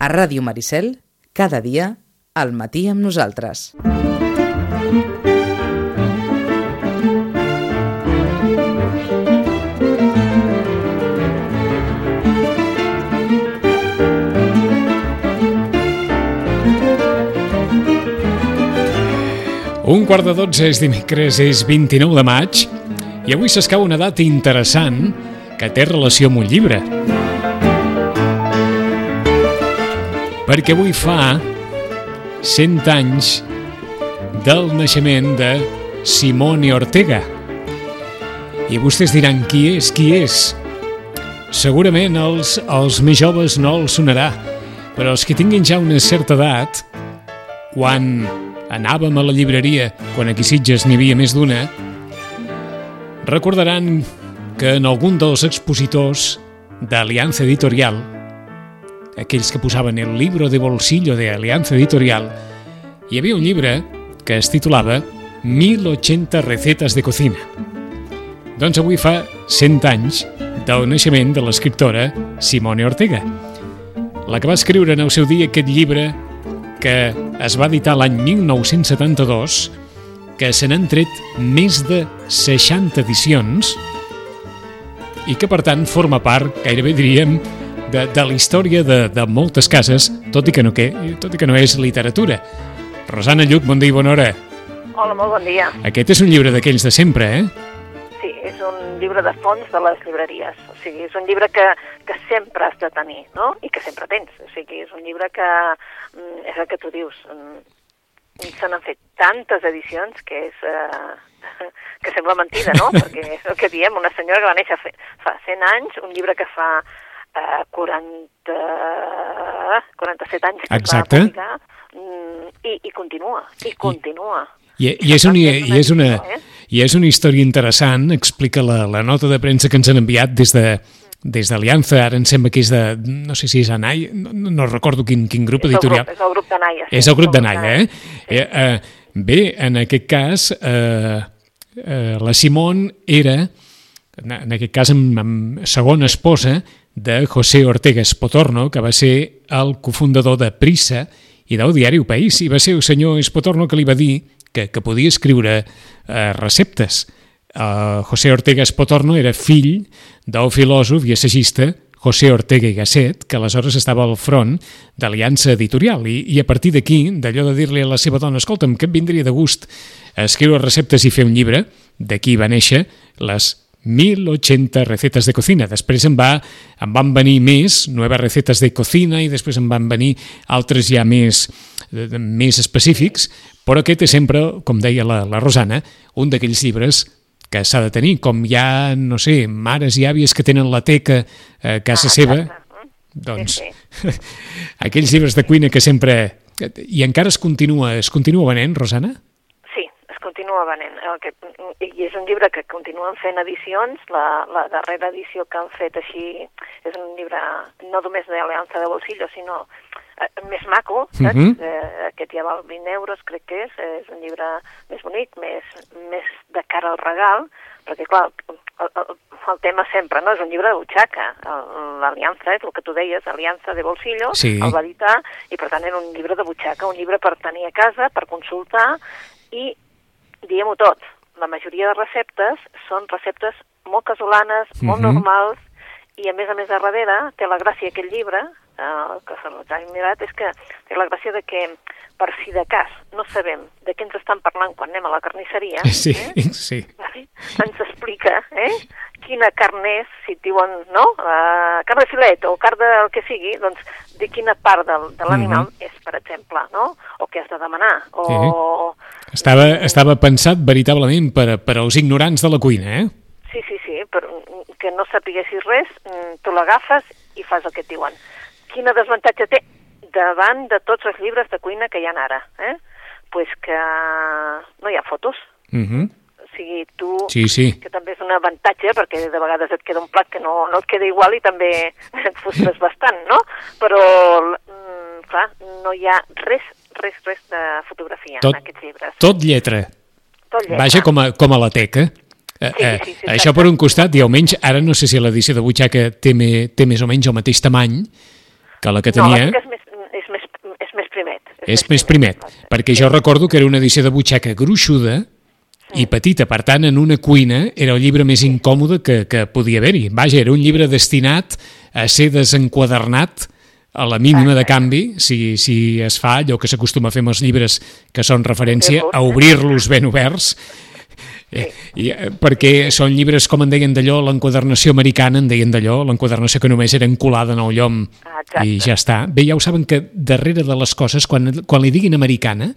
A Ràdio Maricel, cada dia, al matí amb nosaltres. Un quart de dotze és dimecres, és 29 de maig, i avui s'escau una data interessant que té relació amb un llibre. Perquè avui fa 100 anys del naixement de Simone Ortega. I vostès diran, qui és, qui és? Segurament els, els més joves no els sonarà, però els que tinguin ja una certa edat, quan anàvem a la llibreria, quan aquí Sitges n'hi havia més d'una, recordaran que en algun dels expositors d'Aliança Editorial, aquells que posaven el libro de bolsillo de Alianza Editorial, hi havia un llibre que es titulava 1080 recetes de cocina. Doncs avui fa 100 anys del naixement de l'escriptora Simone Ortega, la que va escriure en el seu dia aquest llibre que es va editar l'any 1972, que se n'han tret més de 60 edicions i que, per tant, forma part, gairebé diríem, de, de la història de, de moltes cases, tot i, que no, que, tot i que no és literatura. Rosana Lluc, bon dia i bona hora. Hola, molt bon dia. Aquest és un llibre d'aquells de sempre, eh? Sí, és un llibre de fons de les llibreries. O sigui, és un llibre que, que sempre has de tenir, no? I que sempre tens. O sigui, és un llibre que, mm, és el que tu dius, mm, se n'han fet tantes edicions que és... Eh, que sembla mentida, no? Perquè és el que diem, una senyora que va néixer fa, fa 100 anys, un llibre que fa eh, 40, 47 anys que Exacte. es va publicar, mm, i, i continua, i continua. I, i, és, un, i, és una, I és una història interessant, explica la, la nota de premsa que ens han enviat des de des d'Aliança, ara em sembla que és de, no sé si és Anai, no, no recordo quin, quin grup És el editorial. grup, és el grup de Naia. sí, És el grup de Naia, eh? Sí. eh, eh bé, en aquest cas, eh, eh, la Simón era, en en aquest cas, amb, amb segona esposa de José Ortega Espotorno, que va ser el cofundador de Prisa i del diari El País, i va ser el senyor Espotorno que li va dir que, que podia escriure eh, receptes. Uh, José Ortega Espotorno era fill del filòsof i assagista José Ortega i Gasset, que aleshores estava al front d'Aliança Editorial. I, I a partir d'aquí, d'allò de dir-li a la seva dona, escolta'm, que em vindria de gust escriure receptes i fer un llibre, d'aquí va néixer les 1080 recetes de cocina. Després en, va, en van venir més, noves recetes de cocina, i després en van venir altres ja més, més específics, però aquest és sempre, com deia la, la Rosana, un d'aquells llibres que s'ha de tenir, com hi ha, no sé, mares i àvies que tenen la teca a casa Ah, seva, exacte. doncs Sí, aquells llibres de cuina que sempre... I encara es continua, es continua venent, Rosana? Continua venent. El que, I és un llibre que continuen fent edicions. La, la darrera edició que han fet així és un llibre no només d'Aliança de Bolsillo, sinó eh, més maco, saps? Mhm. eh, aquest ja val 20 euros, crec que és. És un llibre més bonic, més, més de cara al regal, perquè, clar, el, el, el tema sempre, no? És un llibre de butxaca. L'Aliança, és el que tu deies, Aliança de Bolsillo, Sí. el va editar, i per tant era un llibre de butxaca, un llibre per tenir a casa, per consultar, i diguem-ho tot, la majoria de receptes són receptes molt casolanes, molt Mhm. normals, i a més a més a darrere té la gràcia aquest llibre, eh, que se l'ha mirat, és que té la gràcia de que per si de cas no sabem de què ens estan parlant quan anem a la carnisseria, Sí, eh? sí. Ens explica eh? quina carn és, si et diuen, no?, uh, carn de filet o carn del que sigui, doncs de quina part del, de l'animal Mhm. és, per exemple, no?, o què has de demanar, o... Estava, estava pensat veritablement per, a- per als ignorants de la cuina, eh? Sí, sí, sí, però mm, que no sapiguessis res, mm, tu l'agafes i fas el que et diuen. Quina desavantatge té davant de tots els llibres de cuina que hi ha ara? Eh? pues que no hi ha fotos. Uh -huh. O sigui, tu, Sí, sí. que també és un avantatge, perquè de vegades et queda un plat que no, no et queda igual i també et frustres bastant, no? Però, mm, clar, no hi ha res, res, res de fotografia Tot- en aquests llibres. Tot lletra. Tot lletra. Vaja, com a, com a la teca. Eh, Sí, eh, sí, sí, això per un costat, i almenys, ara no sé si l'edició de butxaca té, me, té més o menys el mateix tamany que la que No, la tenia. teca és més, És més primet, perquè jo recordo que era una edició de butxaca gruixuda i petita, per tant, en una cuina era el llibre més incòmode que, que podia haver-hi. Vaja, era un llibre destinat a ser desenquadernat a la mínima de canvi, si, si es fa allò que s'acostuma a fer amb els llibres que són referència, a obrir-los ben oberts, Eh, i, eh, perquè són llibres, com en deien d'allò, l'enquadernació americana, en deien d'allò, l'enquadernació que només era encolada en el llom Exacte. i ja està. Bé, ja ho saben que darrere de les coses, quan, quan li diguin americana,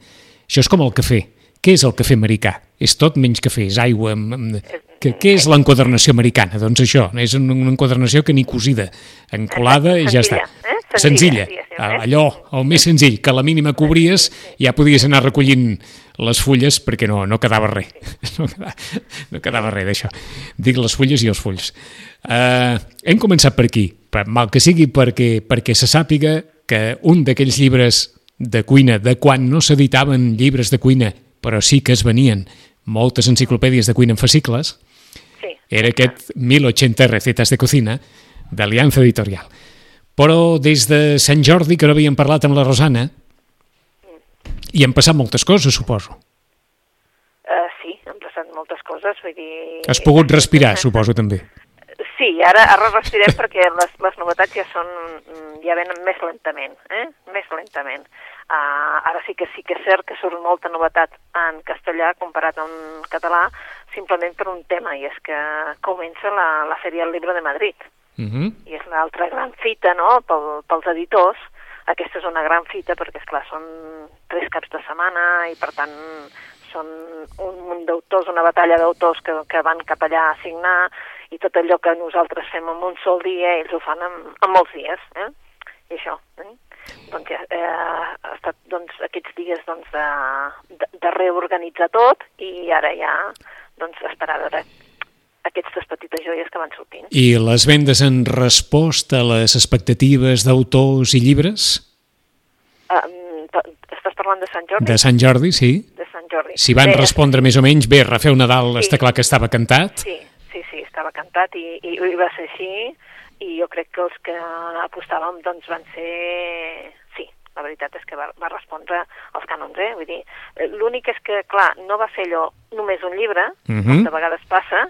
això és com el cafè. Què és el cafè americà? És tot menys cafè, és aigua. Amb, amb... Què, què és l'enquadernació americana? Doncs això, és una enquadernació que ni cosida, encolada i ja està. Eh? Senzilla, Senzilla, diguéssim, Ah, eh? allò, el més senzill, que a la mínima cobries ja podies anar recollint les fulles perquè no, no quedava res. No quedava, no quedava res d'això. Dic les fulles i els fulls. Uh, hem començat per aquí, per mal que sigui perquè, perquè se sàpiga que un d'aquells llibres de cuina, de quan no s'editaven llibres de cuina, però sí que es venien moltes enciclopèdies de cuina en fascicles, Sí. era aquest 1080 recetes de cocina d'Aliança Editorial. Però des de Sant Jordi, que no havíem parlat amb la Rosana, i han passat moltes coses, suposo. Uh, sí, han passat moltes coses, vull dir... Has pogut respirar, suposo, també. Sí, ara, ara respirem perquè les, les novetats ja són, mm, ja venen més lentament, eh? Més lentament. Uh, ara sí que sí que és cert que surt molta novetat en castellà comparat amb català, simplement per un tema, i és que comença la, la Feria del Llibre de Madrid. Uh -huh. i és l'altra gran fita no? Pel, pels editors. Aquesta és una gran fita perquè, és clar són tres caps de setmana i, per tant, són un munt d'autors, una batalla d'autors que, que van cap allà a signar i tot allò que nosaltres fem en un sol dia, ells ho fan en, en molts dies. Eh? I això, eh? doncs eh, ha estat doncs, aquests dies doncs, de, de, de reorganitzar tot i ara ja doncs, esperar a veure aquestes petites joies que van sortint. I les vendes en resposta a les expectatives d'autors i llibres Um, estàs parlant de Sant Jordi? de Sant Jordi, sí? De Sant Jordi. Si van Bé, respondre més o menys, bé, Rafeu Nadal Sí. està clar que estava cantat. Sí, sí, sí, estava cantat i, i, i va ser així i jo crec que els que apostàvem doncs van ser... Sí, la veritat és que va, va respondre als cànons, eh? Vull dir, eh, l'únic és que, clar, no va ser allò només un llibre, Mhm. com de vegades passa,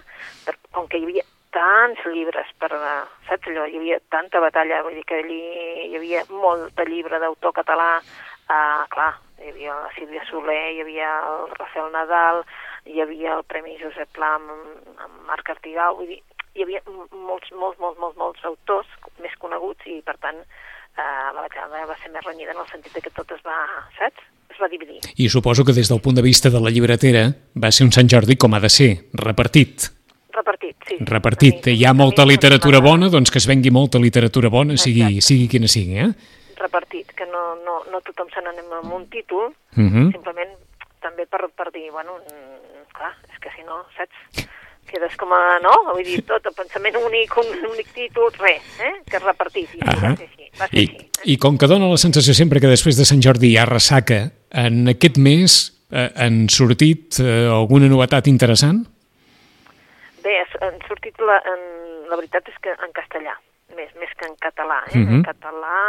com que hi havia tants llibres per, eh, saps allò, hi havia tanta batalla, vull dir que allí hi havia molt de llibre d'autor català, uh, clar, hi havia la Sílvia Soler, hi havia el Rafael Nadal, hi havia el Premi Josep Pla amb, amb Marc Artigau, vull dir, hi havia molts, molts, molts, molts, molts autors més coneguts i, per tant, eh, la batalla va ser més renyida en el sentit que tot es va, saps? Es va dividir. I suposo que des del punt de vista de la llibretera va ser un Sant Jordi com ha de ser, repartit. Repartit, Hi ha molta literatura bona, doncs que es vengui molta literatura bona, sigui, sigui quina sigui, eh? Repartit, que no, no, no tothom se n'anem amb un títol, Uh -huh. simplement també per, per dir, bueno, mm, clar, és que si no, saps? Quedes com a, no? Vull dir, tot, el pensament únic, un únic títol, res, eh? Que és repartit, i Ah va ser així, va ser I, així. Eh? I com que dona la sensació sempre que després de Sant Jordi hi ha ressaca, en aquest mes eh, han sortit eh, alguna novetat interessant? Bé, han sortit, la, en, la veritat és que en castellà, més, més que en català. Eh? Mhm. En català,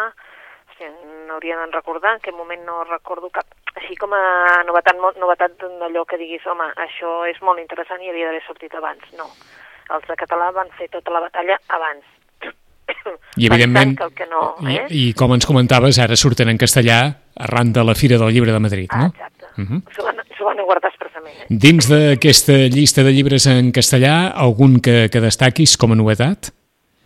hosti, n'hauria de recordar, en aquest moment no recordo cap. Així com a novetat, novetat d'allò que diguis, home, això és molt interessant i havia d'haver sortit abans. No, els de català van fer tota la batalla abans. I evidentment, que que no, eh? i, i com ens comentaves, ara surten en castellà arran de la Fira del Llibre de Madrid, Ah, no? Exacte. Mhm. S'ho van, van guardar expressament. Eh? Dins d'aquesta llista de llibres en castellà, algun que, que destaquis com a novetat?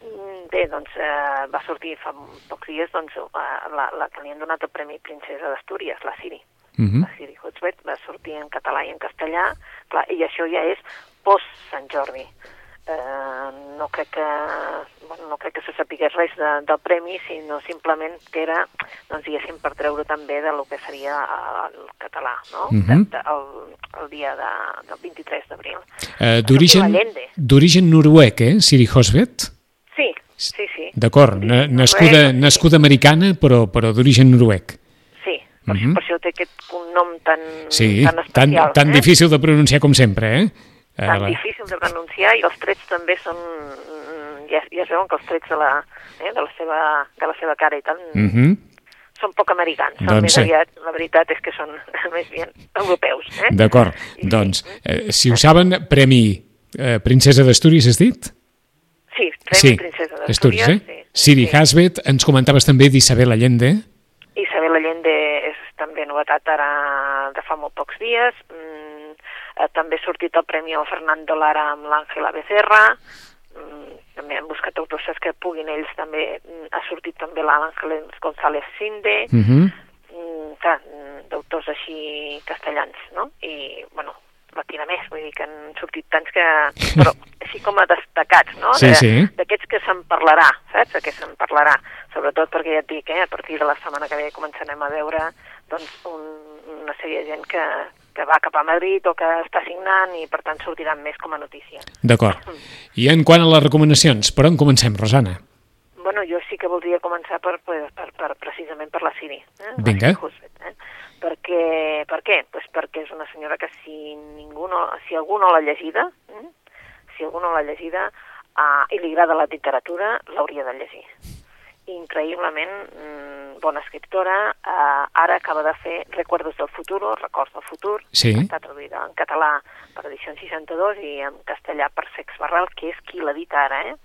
Mm, Bé, doncs eh, va sortir fa pocs dies doncs, eh, la, la que li han donat el Premi Princesa d'Astúries, la Siri. Uh -huh. La Siri Hutzbert va sortir en català i en castellà, clar, i això ja és post-Sant Jordi. Eh, no crec que bueno, no crec que se sapigués res de, del premi, sinó simplement que era, doncs, diguéssim, per treure també de lo que seria el català, no? Mhm. de, de, el, el dia de, del 23 d'abril. Eh, D'origen noruec, eh, Siri Hosvet? Sí, sí, sí. D'acord, nascuda, nascuda americana, però, però d'origen noruec. Sí, per, Mhm. això, per això té aquest cognom tan, Sí, tan tan, especial. tan eh? difícil de pronunciar com sempre, eh? Eh, tan la- difícil de pronunciar i els trets també són mm, ja, ja es veuen que els trets de la, eh, de la, seva, de la seva cara i tal Mhm. són poc americans, són Doncs més sí. aviat, la veritat és que són més bien europeus. Eh? D'acord, doncs, eh, si ho saben, Premi eh, Princesa d'Astúries, has dit? Sí, Premi sí, Princesa Astúries, d'Astúries. eh? Siri sí. Hasbet, ens comentaves també d'Isabel Allende. Isabel Allende és també novetat ara de fa molt pocs dies. Mm, eh, també ha sortit el Premi al Fernando Lara amb l'Àngela Becerra. Mm, també han buscat autors que puguin ells també. Mm, ha sortit també l'Àngel González Sinde. Uh -huh. mm, clar, mm, d'autors així castellans, no? I, bueno, la tira més, vull dir que han sortit tants que... Però així com a destacats, no? Sí, De- sí. D'aquests que se'n parlarà, saps? De què se'n parlarà. Sobretot perquè ja et dic, eh? A partir de la setmana que ve començarem a veure doncs, un, una sèrie de gent que, que va cap a Madrid o que està signant i per tant sortiran més com a notícia. D'acord. I en quant a les recomanacions, per on comencem, Rosana? Bueno, jo sí que voldria començar per, per, per, per precisament per la Siri. Eh? Vinga. Eh? Perquè, per què? Pues perquè és una senyora que si, ningú no, si algú no l'ha llegida, eh? si algú no l'ha llegida eh, i li agrada la literatura, l'hauria de llegir. Increïblement mm, bona escriptora, eh, ara acaba de fer Recuerdos del futuro, Records del futur, Sí. està traduïda en català per edició 62 i en castellà per Sex Barral, que és qui l'edita ara, eh?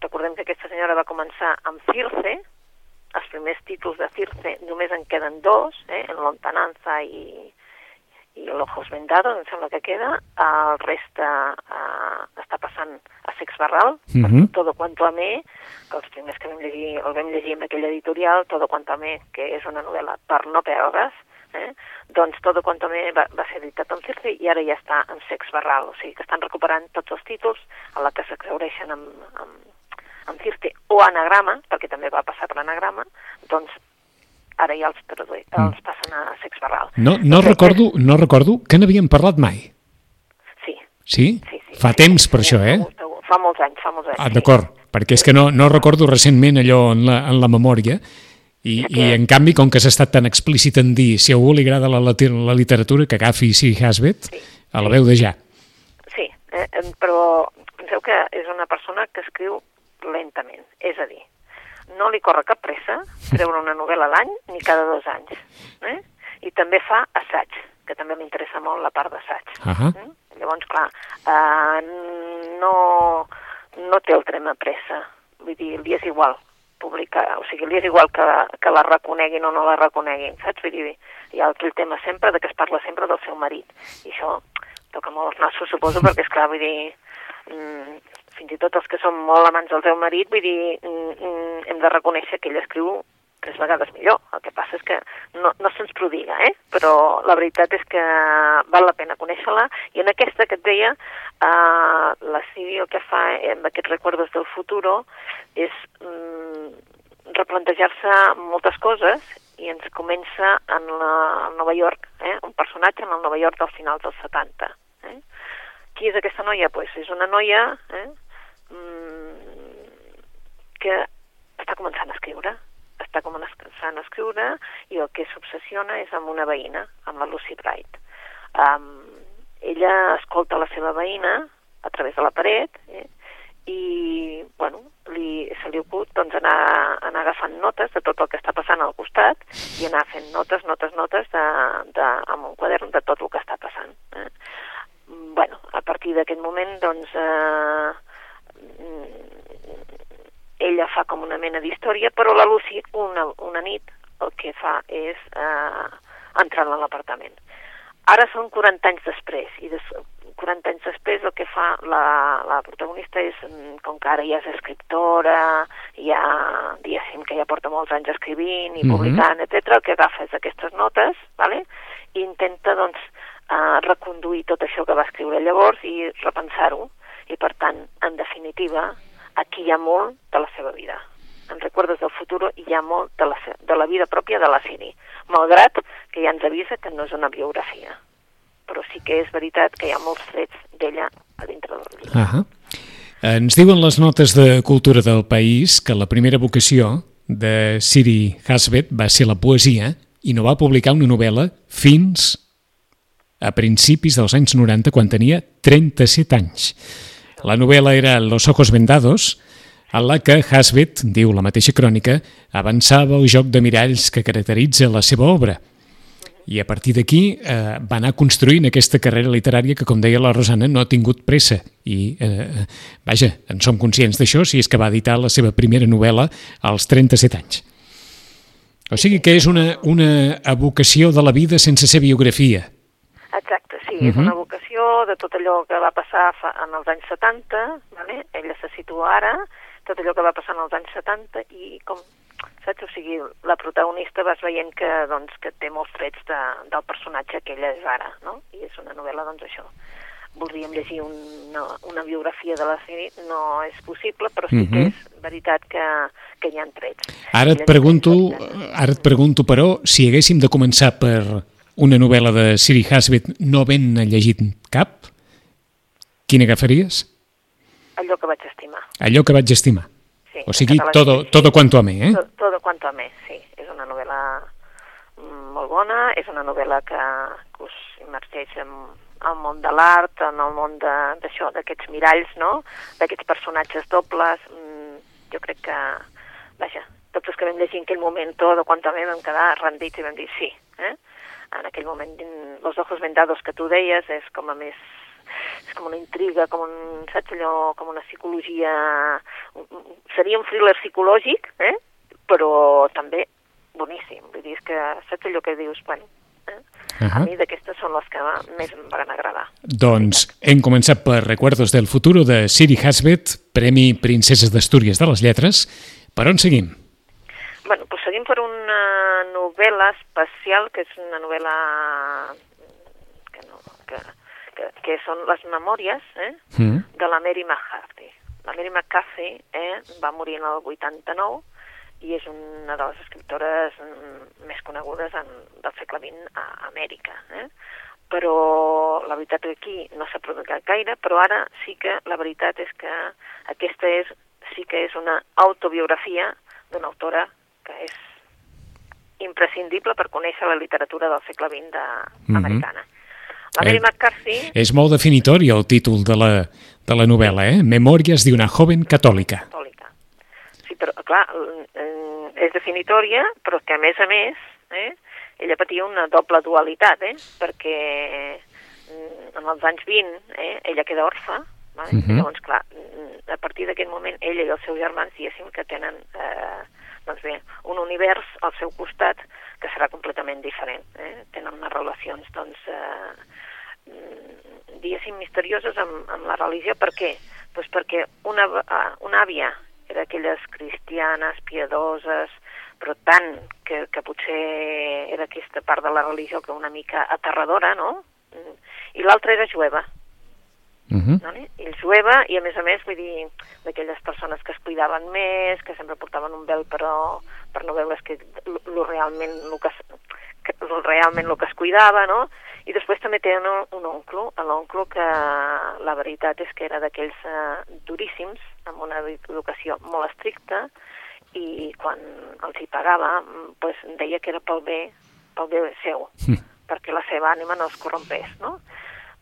Recordem que aquesta senyora va començar amb Circe, els primers títols de Circe només en queden dos, eh? en Lontananza i, i el Ojos Vendados, em sembla que queda, el reste eh, està passant a Sex Barral, uh Mhm. Todo Cuanto Amé, que els primers que vam llegir, el vam llegir en aquella editorial, Todo Cuanto Amé, que és una novel·la per no perdre's, eh? doncs Todo Cuanto Amé va, va ser editat amb Circe i ara ja està en Sex Barral, o sigui que estan recuperant tots els títols a la que s'exaureixen amb, amb, amb Circe o anagrama, perquè també va passar per anagrama, doncs ara ja els, traduï, els passen a Sex Barral. No, no, recordo, no recordo que n'havíem parlat mai. Sí, Sí? sí, sí. Fa sí, temps sí, per segur, això, eh? segur, segur. Fa molts anys, fa molts anys. Ah, sí. d'acord, perquè és que no, no recordo recentment allò en la, en la memòria i, i en canvi, com que s'ha estat tan explícit en dir si a algú li agrada la, lati- la literatura, que agafi si Hasbet, a la veu de ja. Sí, eh, però penseu que és una persona que escriu lentament, és a dir, no li corre cap pressa treure una novel·la l'any ni cada dos anys. Eh? I també fa assaig, que també m'interessa molt la part d'assaig. Ahà. Mm? Llavors, clar, eh, no, no té el tren a pressa. Vull dir, li és igual publicar, o sigui, li és igual que, que la reconeguin o no la reconeguin, saps? Vull dir, hi ha aquell tema sempre de que es parla sempre del seu marit. I això toca molt els nassos, suposo, perquè, és clar, vull dir, mm, fins i tot els que som molt amants del seu marit, vull dir, mm, mm, hem de reconèixer que ell escriu tres vegades millor. El que passa és que no, no se'ns prodiga, eh? però la veritat és que val la pena conèixer-la. I en aquesta que et deia, eh, la Siri el que fa amb aquests records del futur és mm, replantejar-se moltes coses i ens comença en la, en Nova York, eh? un personatge en el Nova York del final dels 70. Eh? Qui és aquesta noia? Pues és una noia eh? Mm, que està començant a escriure està començant a escriure i el que s'obsessiona és amb una veïna, amb la Lucy Bright. Um, ella escolta la seva veïna a través de la paret eh, i bueno, li, se li acut doncs, anar, anar agafant notes de tot el que està passant al costat i anar fent notes, notes, notes de, de, amb un quadern de tot el que està passant. Eh. Bueno, a partir d'aquest moment, doncs, eh, ella fa com una mena d'història, però la Lucy una, una nit el que fa és eh, entrar en l'apartament. Ara són 40 anys després, i des, 40 anys després el que fa la, la protagonista és, mm, com que ara ja és escriptora, ja, diguéssim, que ja porta molts anys escrivint i Mhm. publicant, etc, el que agafa és aquestes notes, vale? i intenta, doncs, eh, reconduir tot això que va escriure llavors i repensar-ho, i per tant, en definitiva, aquí hi ha molt de la seva vida. En Recuerdos del futur hi ha molt de la, de la vida pròpia de la Siri, malgrat que ja ens avisa que no és una biografia. Però sí que és veritat que hi ha molts trets d'ella a dintre del llibre. Ahà. Ens diuen les notes de cultura del país que la primera vocació de Siri Hasbet va ser la poesia i no va publicar una novel·la fins a principis dels anys 90, quan tenia 37 anys. La novel·la era Los ojos vendados, en la que Hasbet, diu la mateixa crònica, avançava el joc de miralls que caracteritza la seva obra. I a partir d'aquí eh, va anar construint aquesta carrera literària que, com deia la Rosana, no ha tingut pressa. I, eh, vaja, en som conscients d'això si és que va editar la seva primera novel·la als 37 anys. O sigui que és una, una evocació de la vida sense ser biografia. Exacte, sí, uh -huh. és una vocació de tot allò que va passar fa, en els anys 70, vale? ella se situa ara, tot allò que va passar en els anys 70 i com, saps? O sigui, la protagonista vas veient que, doncs, que té molts trets de, del personatge que ella és ara, no? I és una novel·la, doncs, això. Voldríem llegir una, una biografia de la sèrie, no és possible, però sí uh -huh. que és veritat que, que hi ha trets. Ara et, pregunto, ara et pregunto, però, si haguéssim de començar per una novel·la de Siri Hasbet no ben llegit cap, quina agafaries? Allò que vaig estimar. Allò que vaig estimar. Sí, o sigui, todo, todo cuanto a mí, eh? Todo, todo cuanto a mí, sí. És una novel·la mm, molt bona, és una novel·la que, que us immergeix en, el món de l'art, en el món d'això, d'aquests miralls, no?, d'aquests personatges dobles. Mm, jo crec que, vaja, tots els que vam llegir en aquell moment tot, quan també vam quedar rendits i vam dir sí? En aquell moment, Los ojos vendados que tu deies, és com a més és com una intriga, com un, saps allò, com una psicologia... Seria un thriller psicològic, eh? però també boníssim. Vull dir, és que saps allò que dius, bueno, eh? Uh -huh. A mi d'aquestes són les que més em van agradar. Doncs hem començat per Recuerdos del futuro de Siri Hasbet, Premi Princeses d'Astúries de les Lletres. Per on seguim? Bueno, doncs seguim per una novel·la especial, que és una novel·la que, no, que, que, que són les memòries eh, Mm. de la Mary McCarthy. La Mary McCarthy eh, va morir en el 89 i és una de les escriptores més conegudes en, del segle XX a Amèrica. Eh? Però la veritat que aquí no s'ha producat gaire, però ara sí que la veritat és que aquesta és, sí que és una autobiografia d'una autora que és imprescindible per conèixer la literatura del segle XX de, Mhm. americana. La Mary Eh, McCarthy És molt definitori el títol de la, de la novel·la, eh? Memòries d'una joven catòlica. catòlica. Sí, però, clar, eh, és definitòria, però que, a més a més, eh, ella patia una doble dualitat, eh, perquè mm, en els anys 20 eh, ella queda orfa, vale? Mhm. llavors, clar, mm, a partir d'aquest moment ella i els seus germans, diguéssim, que tenen eh, doncs bé, un univers al seu costat que serà completament diferent. Eh? Tenen unes relacions, doncs, eh, diguéssim, misterioses amb, amb la religió. Per què? Pues perquè una, ah, una àvia era d'aquelles cristianes, piadoses, però tant que, que potser era aquesta part de la religió que una mica aterradora, no? Mm. I l'altra era jueva, Uh -huh. no? I jueva, i a més a més, vull dir, d'aquelles persones que es cuidaven més, que sempre portaven un vel però per no veure's que lo, lo realment el que, que lo, realment el que es cuidava, no? I després també tenen un, un oncle, l'oncle que la veritat és que era d'aquells eh, duríssims, amb una educació molt estricta, i quan els hi pagava, mm, pues, deia que era pel bé, pel bé seu, perquè la seva ànima no es corrompés, no?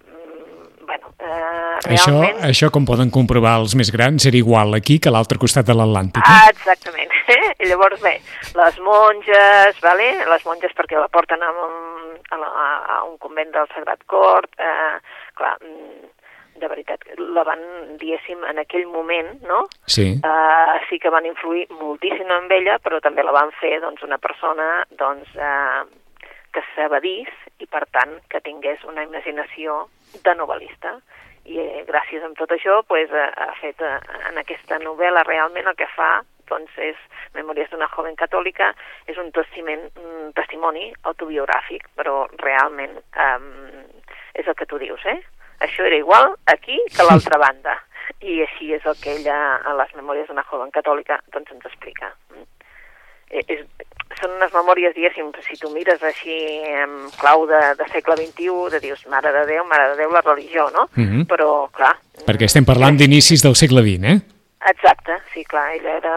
Mm, bueno, eh, Això, realment... això, com poden comprovar els més grans, era igual aquí que a l'altre costat de l'Atlàntic. eh? Ah, exactament. I llavors, bé, les monges, vale? les monges perquè la porten a un, a, la, a un convent del Sagrat Cor, eh, clar, mm, de veritat, la van, diguéssim, en aquell moment, no?, Sí. eh, sí que van influir moltíssim en ella, però també la van fer, doncs, una persona, doncs, eh, que s'evadís i, per tant, que tingués una imaginació de novel·lista. I eh, gràcies a tot això pues, eh, ha fet eh, en aquesta novel·la realment el que fa doncs, és Memòries d'una joven catòlica, és un testimoni autobiogràfic, però realment eh, és el que tu dius, eh? Això era igual aquí que a l'altra banda. I així és el que ella, a les Memòries d'una joven catòlica, doncs ens explica. Mm. Eh, És, són unes memòries, diguéssim, si tu mires així en clau de, de segle XXI, de dius, mare de Déu, mare de Déu, la religió, no? Mhm. Però, clar... Perquè estem parlant d'inicis del segle XX, eh? Exacte, sí, clar, ella era...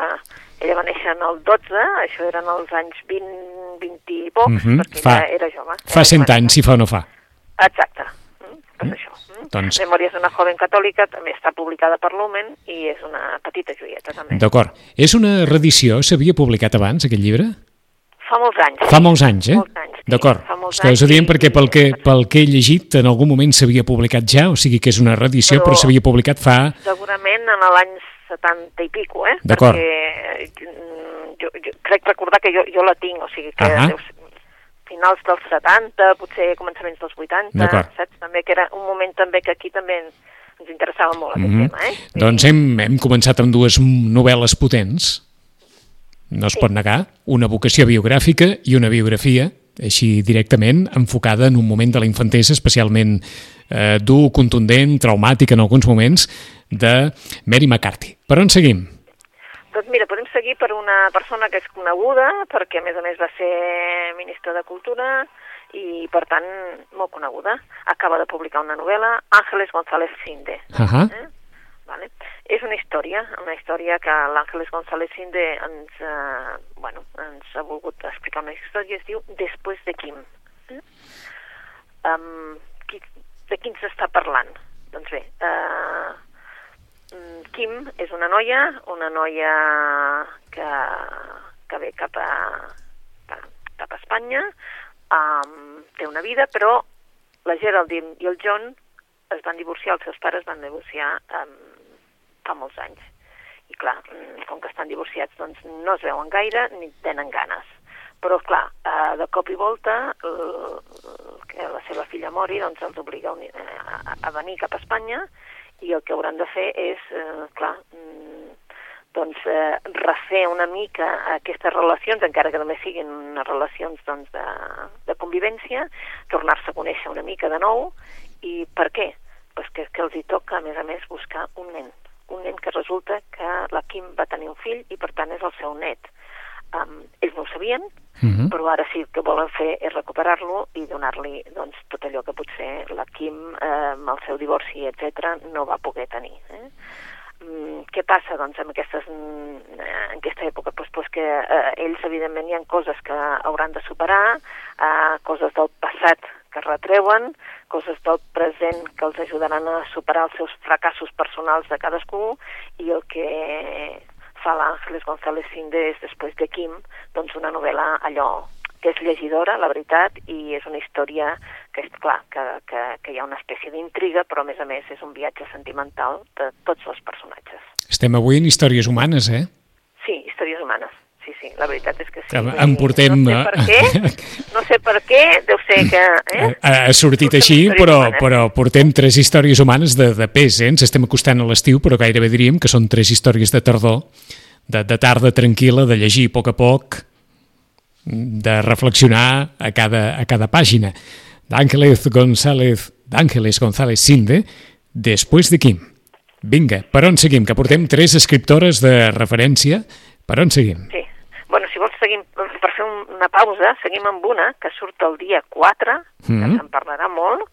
Ella va néixer en el 12, això eren els anys 20, 20 i pocs, Mhm, perquè fa- ella era jove. Fa Era cent jove. anys, si fa o no fa. Exacte, mm, pues això. Mm. Doncs- Memòries d'una joven catòlica també està publicada per Lumen i és una petita joieta també. D'acord. És una reedició? S'havia publicat abans, aquest llibre? Fa molts anys. Fa molts anys, eh? Molts anys, D'acord. És que us ho diem perquè pel que, pel que he llegit en algun moment s'havia publicat ja, o sigui que és una reedició, però, Però- s'havia publicat fa... Segurament en l'any 70 i pico, eh? D'acord. Perquè mm, jo, jo crec recordar que jo, jo la tinc, o sigui que Ahà. deu ser finals dels 70, potser començaments dels 80, D'acord. saps? També que era un moment també que aquí també ens interessava molt aquest Mhm. tema, eh? Doncs hem, hem començat amb dues novel·les potents, no es pot negar, una vocació biogràfica i una biografia, així directament, enfocada en un moment de la infantesa especialment eh, dur, contundent, traumàtic en alguns moments, de Mary McCarthy. Per on seguim? Doncs mira, podem seguir per una persona que és coneguda, perquè a més a més va ser ministra de Cultura i, per tant, molt coneguda. Acaba de publicar una novel·la, Ángeles González Sinde. Ahà. Eh? Vale. És una història, una història que l'Àngeles González Sinde ens, eh, bueno, ens ha volgut explicar una història, es diu Després de Quim. Eh? Um, qui, de qui ens està parlant? Doncs bé, eh, mm, Kim és una noia, una noia que, que ve cap a, cap a Espanya, um, té una vida, però la Geraldine i el John es van divorciar, els seus pares van divorciar um, fa molts anys. I clar, mm, com que estan divorciats, doncs no es veuen gaire ni tenen ganes. Però, clar, eh, de cop i volta, que la seva filla mori, doncs els obliga eh, a, venir cap a Espanya i el que hauran de fer és, eh, clar, mm, doncs, refer una mica aquestes relacions, encara que només siguin unes relacions doncs, de, de convivència, tornar-se a conèixer una mica de nou. I per què? Pues que, que els hi toca, a més a més, buscar un nen. Un nen que resulta que la Kim va tenir un fill i, per tant, és el seu net. Um, ells no ho sabien, Mhm. però ara sí que volen fer és recuperar-lo i donar-li doncs, tot allò que potser la Kim, eh, amb el seu divorci, etc no va poder tenir. Eh? Mm, què passa doncs, amb aquestes, mm, en aquesta època? Pues, pues que eh, ells, evidentment, hi ha coses que hauran de superar, eh, coses del passat que retreuen, coses del present que els ajudaran a superar els seus fracassos personals de cadascú i el que fa l'Àngeles González Sinde és després de Kim, doncs una novel·la allò que és llegidora, la veritat, i és una història que és clar, que, que, que hi ha una espècie d'intriga, però a més a més és un viatge sentimental de tots els personatges. Estem avui en històries humanes, eh? Sí, històries humanes. Sí, sí, la veritat és que sí. Que en dir, portem, No sé per què, no sé per què, deu ser que... Eh? Ha, ha sortit Portem així, però, humanes. però portem tres històries humanes de, de pes, eh? Ens estem acostant a l'estiu, però gairebé diríem que són tres històries de tardor, de, de tarda tranquil·la, de llegir a poc a poc, de reflexionar a cada, a cada pàgina. D'Àngeles González, d'Àngeles González Sinde, després de Quim. Vinga, per on seguim? Que portem tres escriptores de referència. Per on seguim? Sí. Seguim, per fer un, una pausa, seguim amb una que surt el dia 4, que Mhm. se'n parlarà molt.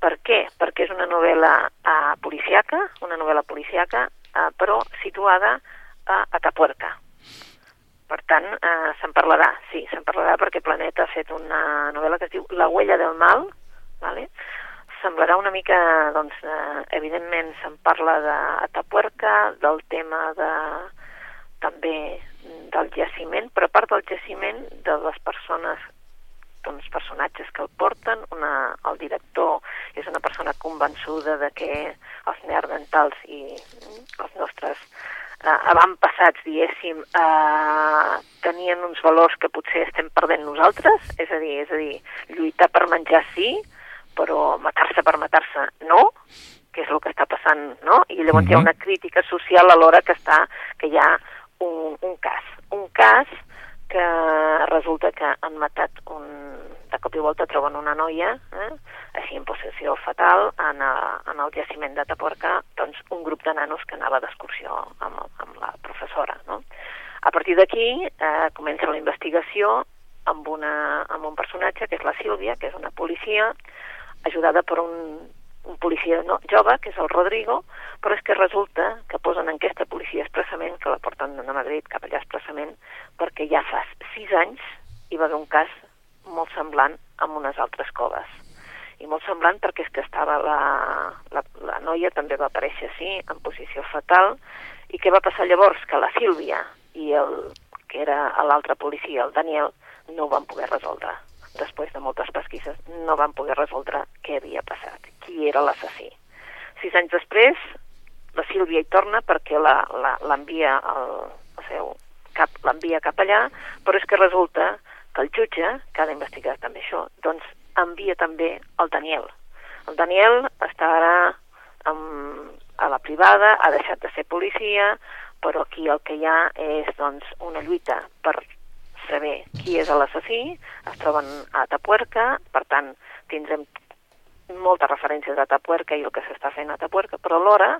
Per què? Perquè és una novel·la uh, policiaca, una novel·la policiaca, uh, però situada a Atapuerca. Per tant, eh, se'n parlarà, sí, se'n parlarà perquè Planeta ha fet una novel·la que es diu La huella del mal, vale? semblarà una mica, doncs, eh, evidentment se'n parla d'Atapuerca, del tema de, també del jaciment, però a part del jaciment, de les persones doncs, personatges que el porten, una, el director és una persona convençuda de que els neandertals i els nostres eh, avantpassats, diguéssim, eh, tenien uns valors que potser estem perdent nosaltres, és a dir, és a dir, lluitar per menjar sí, però matar-se per matar-se no, que és el que està passant, no? I llavors hi ha Mhm. una crítica social alhora que està, que hi ha un, un cas. Un cas que resulta que han matat un... De cop i volta troben una noia, eh? així en possessió fatal, en, a, en el jaciment de Taporca, doncs un grup de nanos que anava d'excursió amb, amb la professora, no? A partir d'aquí eh, comença la investigació amb, una, amb un personatge que és la Sílvia, que és una policia, ajudada per un, un policia no, jove, que és el Rodrigo, però és que resulta que posen en aquesta policia expressament, que la porten a Madrid cap allà expressament, perquè ja fa sis anys hi va haver un cas molt semblant amb unes altres coves. i molt semblant perquè és que estava la, la, la noia també va aparèixer així, en posició fatal, i què va passar llavors? Que la Sílvia i el que era l'altre policia, el Daniel, no ho van poder resoldre. Després de moltes pesquises, no van poder resoldre què havia passat, qui era l'assassí. Sis anys després, la Sílvia hi torna perquè l'envia al, seu cap, l'envia cap allà, però és que resulta que el jutge, que ha d'investigar també això, doncs envia també el Daniel. El Daniel està ara amb, a la privada, ha deixat de ser policia, però aquí el que hi ha és doncs, una lluita per saber qui és l'assassí, es troben a Tapuerca, per tant, tindrem moltes referències a Tapuerca i el que s'està fent a Tapuerca, però alhora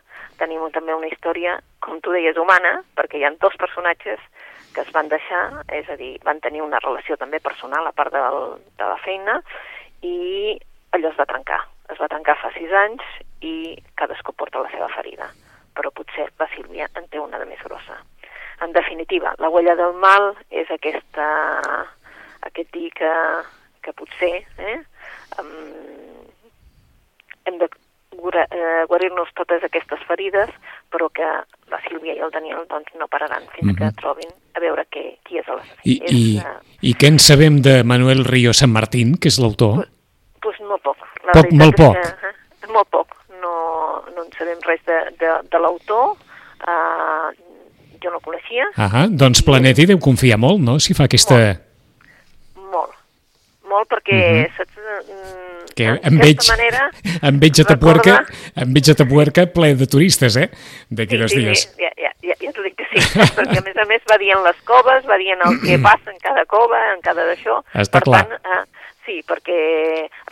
tenim també una història, com tu deies, humana, perquè hi ha dos personatges que es van deixar, és a dir, van tenir una relació també personal a part del, de la feina, i allò es va trencar. Es va trencar fa sis anys i cadascú porta la seva ferida, però potser la Sílvia en té una de més grossa. En definitiva, la huella del mal és aquesta, aquest dir que, que potser eh, um, hem de eh, guarir-nos totes aquestes ferides, però que la Sílvia i el Daniel doncs, no pararan fins mm -hmm. que mhm. trobin a veure què, qui és l'assassí. I, és, i, uh... I què en sabem de Manuel Río San Martín, que és l'autor? Pues, pues molt poc. La poc, molt poc. Que, eh, molt poc. No, no en sabem res de, de, de l'autor. Uh, jo no coneixia. Ah doncs Planeti deu confiar molt, no?, si fa aquesta... Molt, molt, molt perquè, uh -huh. saps, mm, que em veig, manera, em veig a Tapuerca, em veig a Tapuerca ple de turistes, eh, d'aquí sí, dos sí, dies. Sí, ja, ja, ja, ja t'ho dic que sí, perquè a més a més va dient les coves, va dient el que passa en cada cova, en cada d'això. Està per clar. Tant, eh, sí, perquè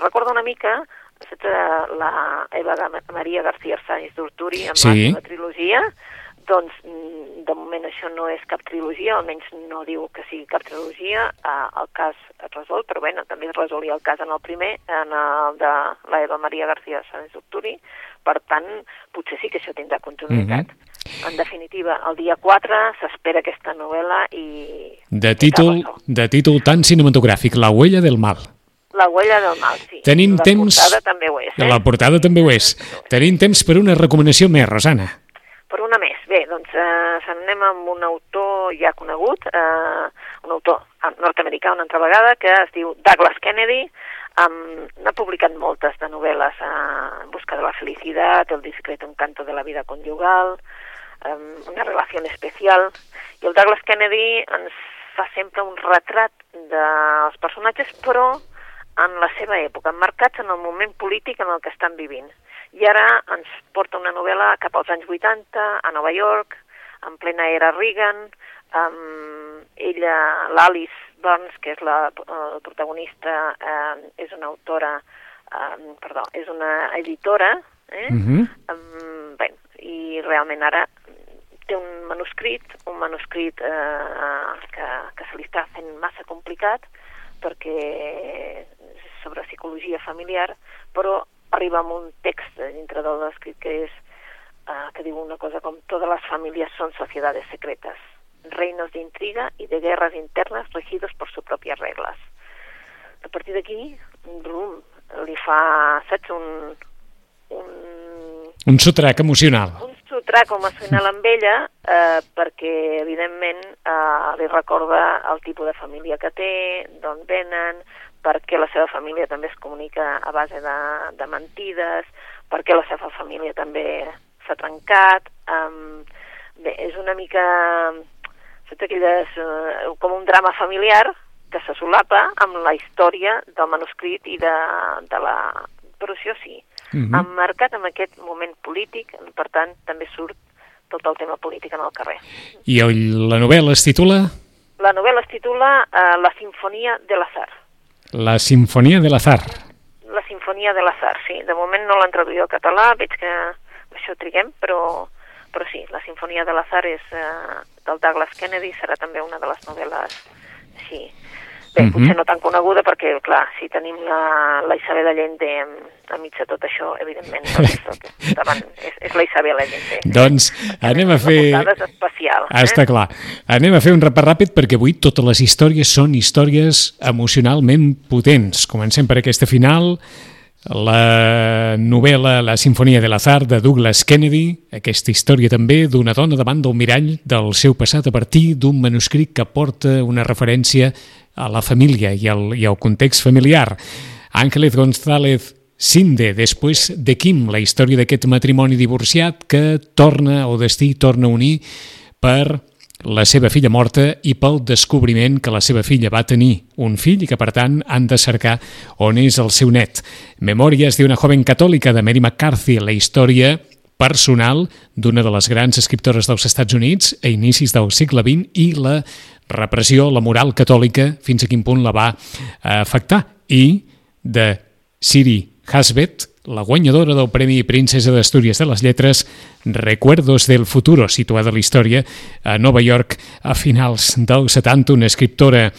recorda una mica saps, eh, la Eva Maria García Sáenz d'Urturi amb sí. la trilogia, doncs mm, de moment això no és cap trilogia, almenys no diu que sigui cap trilogia, eh, el cas es resol, però bueno, també es resolia el cas en el primer, en el de la Eva Maria García Sáenz d'Octuri, per tant, potser sí que això tindrà continuïtat. Mm -hmm. En definitiva, el dia 4 s'espera aquesta novel·la i... De títol, de títol tan cinematogràfic, La huella del mal. La huella del mal, sí. Tenim la temps... La portada també ho és, eh? La portada també ho és. Tenim temps per una recomanació més, Rosana. Per una més. Bé, doncs eh, anem amb un autor ja conegut, eh, un autor nord-americà una altra vegada, que es diu Douglas Kennedy, um, ha publicat moltes de novel·les eh, En busca de la felicitat, El discreto encanto de la vida conjugal, um, Una relació especial, i el Douglas Kennedy ens fa sempre un retrat dels personatges, però en la seva època, emmarcats en el moment polític en el que estan vivint. I ara ens porta una novel·la cap als anys 80, a Nova York, en plena era Reagan, amb ella, l'Alice Burns, que és la, la protagonista, eh, és una autora, eh, perdó, és una editora, eh? Mm -hmm. um, bé, i realment ara té un manuscrit, un manuscrit eh, que, que se li està fent massa complicat perquè sobre psicologia familiar, però arriba amb un text dintre del escrit que és uh, que diu una cosa com todas las familias son sociedades secretas, reinos de intriga y de guerras internas regidos por sus propias reglas. A partir d'aquí, li fa, saps, un, un... Un sotrac emocional. Un sotrac emocional amb ella, eh, perquè, evidentment, eh, li recorda el tipus de família que té, d'on venen, perquè la seva família també es comunica a base de, de mentides, perquè la seva família també s'ha trencat. Um, bé, és una mica saps, aquelles, uh, com un drama familiar que se solapa amb la història del manuscrit i de, de la... Però això sí, mm -hmm. emmarcat en aquest moment polític, per tant, també surt tot el tema polític en el carrer. I el, la novel·la es titula? La novel·la es titula uh, La sinfonia de l'azar. La Sinfonia de l'Azar. La Sinfonia de l'Azar, sí. De moment no l'han traduït al català, veig que això triguem, però, però sí, La Sinfonia de l'Azar és eh, del Douglas Kennedy, serà també una de les novel·les així Bé, uh -huh. potser no tan coneguda perquè, clar, si tenim la, la Isabel Allende enmig de tot això, evidentment, doncs és, davant, és, és la Isabel Allende. Doncs anem a fer... Especial. Ah, eh? Està clar. Anem a fer un repàs ràpid perquè avui totes les històries són històries emocionalment potents. Comencem per aquesta final, la novel·la La sinfonia de l'azar de Douglas Kennedy, aquesta història també d'una dona davant del mirall del seu passat a partir d'un manuscrit que porta una referència a la família i al, i al context familiar. Ángeles González Sinde, després de Kim, la història d'aquest matrimoni divorciat que torna, o destí torna a unir per la seva filla morta i pel descobriment que la seva filla va tenir un fill i que, per tant, han de cercar on és el seu net. Memòries d'una joven catòlica de Mary McCarthy, la història personal d'una de les grans escriptores dels Estats Units a inicis del segle XX i la repressió, la moral catòlica, fins a quin punt la va afectar. I de Siri Hasbet, la guanyadora del Premi Princesa d'Astúries de les Lletres, Recuerdos del Futuro, situada a la història a Nova York a finals dels 70, una escriptora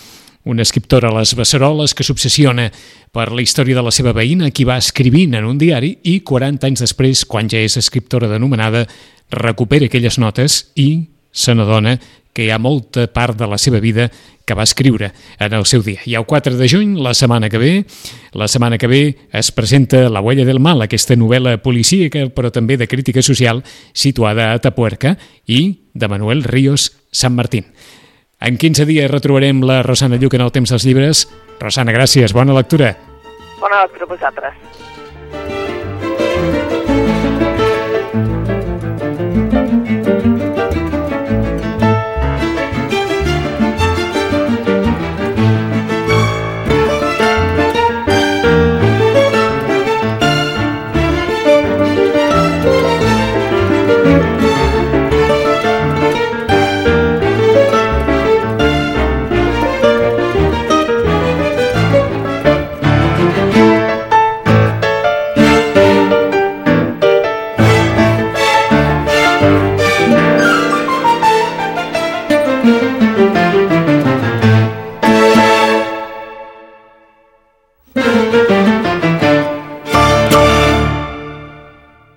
una escriptora a les Besseroles que s'obsessiona per la història de la seva veïna, qui va escrivint en un diari i 40 anys després, quan ja és escriptora denomenada, recupera aquelles notes i se n'adona que hi ha molta part de la seva vida que va escriure en el seu dia. I el 4 de juny, la setmana que ve, la setmana que ve es presenta La huella del mal, aquesta novel·la policíaca, però també de crítica social, situada a Tapuerca i de Manuel Ríos San Martín. En 15 dies retrobarem la Rosana Lluc en el temps dels llibres. Rosana, gràcies, bona lectura. Bona lectura a vosaltres.